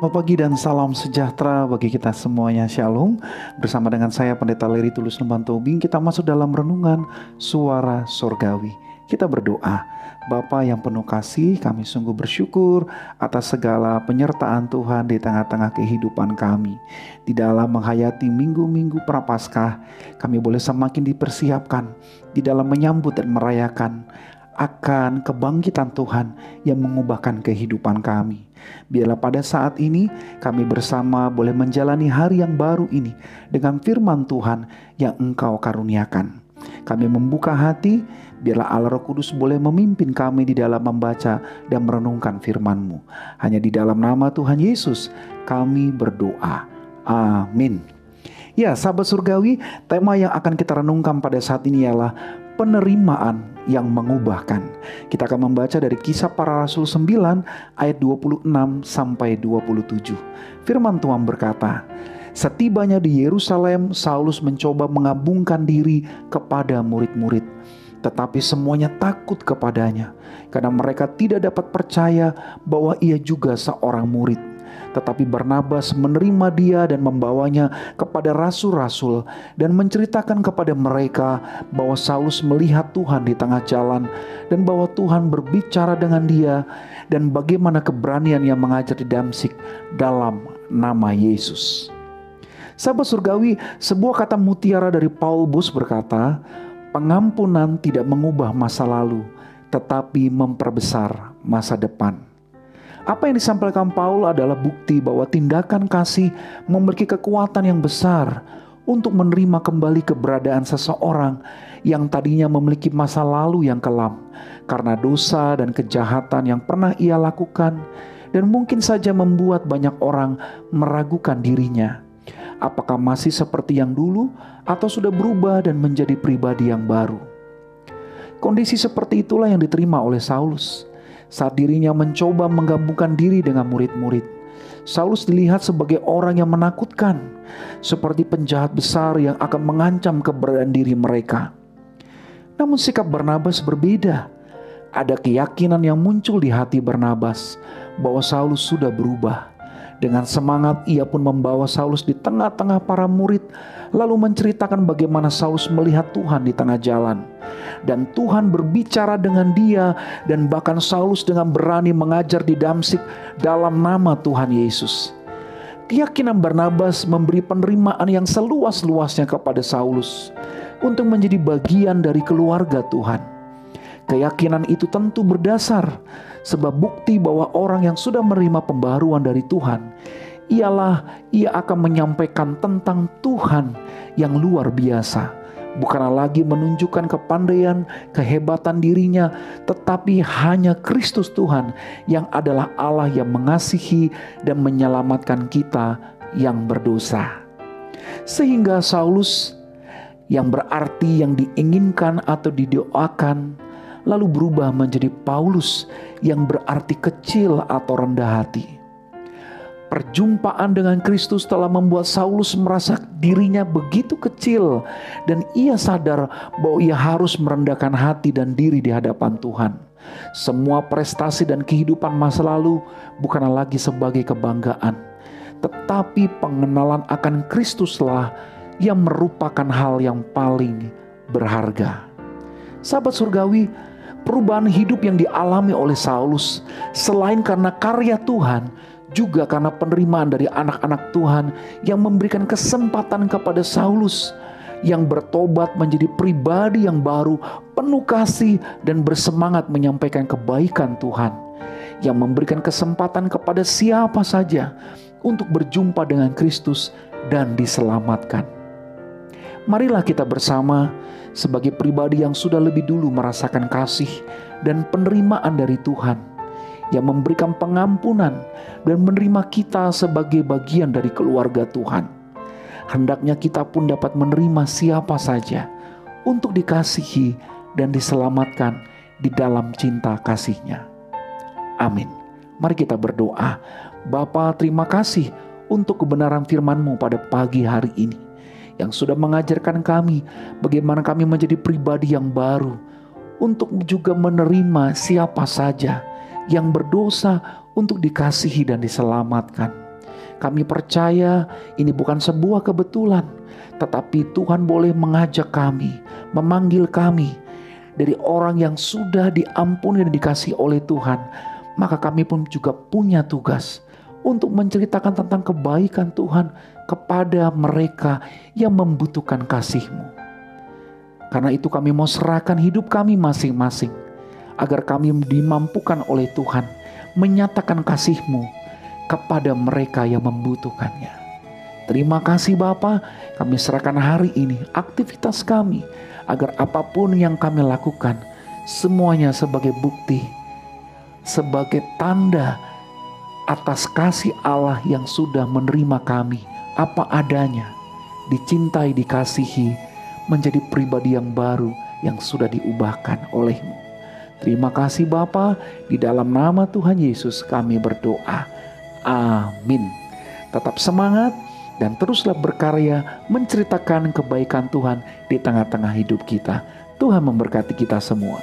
Selamat pagi dan salam sejahtera bagi kita semuanya. Shalom. Bersama dengan saya Pendeta Leri Tulus Tobing, kita masuk dalam renungan suara sorgawi. Kita berdoa. Bapa yang penuh kasih, kami sungguh bersyukur atas segala penyertaan Tuhan di tengah-tengah kehidupan kami. Di dalam menghayati minggu-minggu prapaskah, kami boleh semakin dipersiapkan di dalam menyambut dan merayakan akan kebangkitan Tuhan yang mengubahkan kehidupan kami. Biarlah pada saat ini kami bersama boleh menjalani hari yang baru ini dengan firman Tuhan yang Engkau karuniakan. Kami membuka hati, biarlah Allah Roh Kudus boleh memimpin kami di dalam membaca dan merenungkan firman-Mu. Hanya di dalam nama Tuhan Yesus kami berdoa. Amin. Ya, sahabat surgawi, tema yang akan kita renungkan pada saat ini ialah penerimaan yang mengubahkan. Kita akan membaca dari kisah para rasul 9 ayat 26 sampai 27. Firman Tuhan berkata, Setibanya di Yerusalem, Saulus mencoba mengabungkan diri kepada murid-murid. Tetapi semuanya takut kepadanya, karena mereka tidak dapat percaya bahwa ia juga seorang murid. Tetapi Barnabas menerima dia dan membawanya kepada rasul-rasul dan menceritakan kepada mereka bahwa Saulus melihat Tuhan di tengah jalan dan bahwa Tuhan berbicara dengan dia dan bagaimana keberanian yang mengajar di Damsik dalam nama Yesus. Sahabat surgawi, sebuah kata mutiara dari Paul Bus berkata, pengampunan tidak mengubah masa lalu, tetapi memperbesar masa depan. Apa yang disampaikan Paul adalah bukti bahwa tindakan kasih memiliki kekuatan yang besar untuk menerima kembali keberadaan seseorang yang tadinya memiliki masa lalu yang kelam karena dosa dan kejahatan yang pernah ia lakukan dan mungkin saja membuat banyak orang meragukan dirinya. Apakah masih seperti yang dulu atau sudah berubah dan menjadi pribadi yang baru? Kondisi seperti itulah yang diterima oleh Saulus saat dirinya mencoba menggabungkan diri dengan murid-murid. Saulus dilihat sebagai orang yang menakutkan, seperti penjahat besar yang akan mengancam keberadaan diri mereka. Namun sikap Barnabas berbeda. Ada keyakinan yang muncul di hati Barnabas bahwa Saulus sudah berubah. Dengan semangat ia pun membawa Saulus di tengah-tengah para murid lalu menceritakan bagaimana Saulus melihat Tuhan di tengah jalan. Dan Tuhan berbicara dengan dia dan bahkan Saulus dengan berani mengajar di Damsik dalam nama Tuhan Yesus. Keyakinan Barnabas memberi penerimaan yang seluas-luasnya kepada Saulus untuk menjadi bagian dari keluarga Tuhan. Keyakinan itu tentu berdasar sebab bukti bahwa orang yang sudah menerima pembaruan dari Tuhan ialah ia akan menyampaikan tentang Tuhan yang luar biasa. Bukanlah lagi menunjukkan kepandaian, kehebatan dirinya, tetapi hanya Kristus Tuhan yang adalah Allah yang mengasihi dan menyelamatkan kita yang berdosa. Sehingga Saulus yang berarti yang diinginkan atau didoakan lalu berubah menjadi Paulus yang berarti kecil atau rendah hati. Perjumpaan dengan Kristus telah membuat Saulus merasa dirinya begitu kecil dan ia sadar bahwa ia harus merendahkan hati dan diri di hadapan Tuhan. Semua prestasi dan kehidupan masa lalu bukanlah lagi sebagai kebanggaan, tetapi pengenalan akan Kristuslah yang merupakan hal yang paling berharga. Sahabat surgawi, perubahan hidup yang dialami oleh Saulus selain karena karya Tuhan juga karena penerimaan dari anak-anak Tuhan yang memberikan kesempatan kepada Saulus yang bertobat menjadi pribadi yang baru, penuh kasih dan bersemangat menyampaikan kebaikan Tuhan yang memberikan kesempatan kepada siapa saja untuk berjumpa dengan Kristus dan diselamatkan. Marilah kita bersama sebagai pribadi yang sudah lebih dulu merasakan kasih dan penerimaan dari Tuhan yang memberikan pengampunan dan menerima kita sebagai bagian dari keluarga Tuhan. Hendaknya kita pun dapat menerima siapa saja untuk dikasihi dan diselamatkan di dalam cinta kasihnya. Amin. Mari kita berdoa. Bapa terima kasih untuk kebenaran firman-Mu pada pagi hari ini yang sudah mengajarkan kami bagaimana kami menjadi pribadi yang baru untuk juga menerima siapa saja yang berdosa untuk dikasihi dan diselamatkan. Kami percaya ini bukan sebuah kebetulan, tetapi Tuhan boleh mengajak kami, memanggil kami dari orang yang sudah diampuni dan dikasih oleh Tuhan. Maka kami pun juga punya tugas untuk menceritakan tentang kebaikan Tuhan kepada mereka yang membutuhkan kasih-Mu. Karena itu kami mau serahkan hidup kami masing-masing agar kami dimampukan oleh Tuhan menyatakan kasih-Mu kepada mereka yang membutuhkannya. Terima kasih Bapa, kami serahkan hari ini aktivitas kami agar apa pun yang kami lakukan semuanya sebagai bukti, sebagai tanda atas kasih Allah yang sudah menerima kami apa adanya, dicintai, dikasihi, menjadi pribadi yang baru yang sudah diubahkan olehmu. Terima kasih Bapa, di dalam nama Tuhan Yesus kami berdoa. Amin. Tetap semangat dan teruslah berkarya menceritakan kebaikan Tuhan di tengah-tengah hidup kita. Tuhan memberkati kita semua.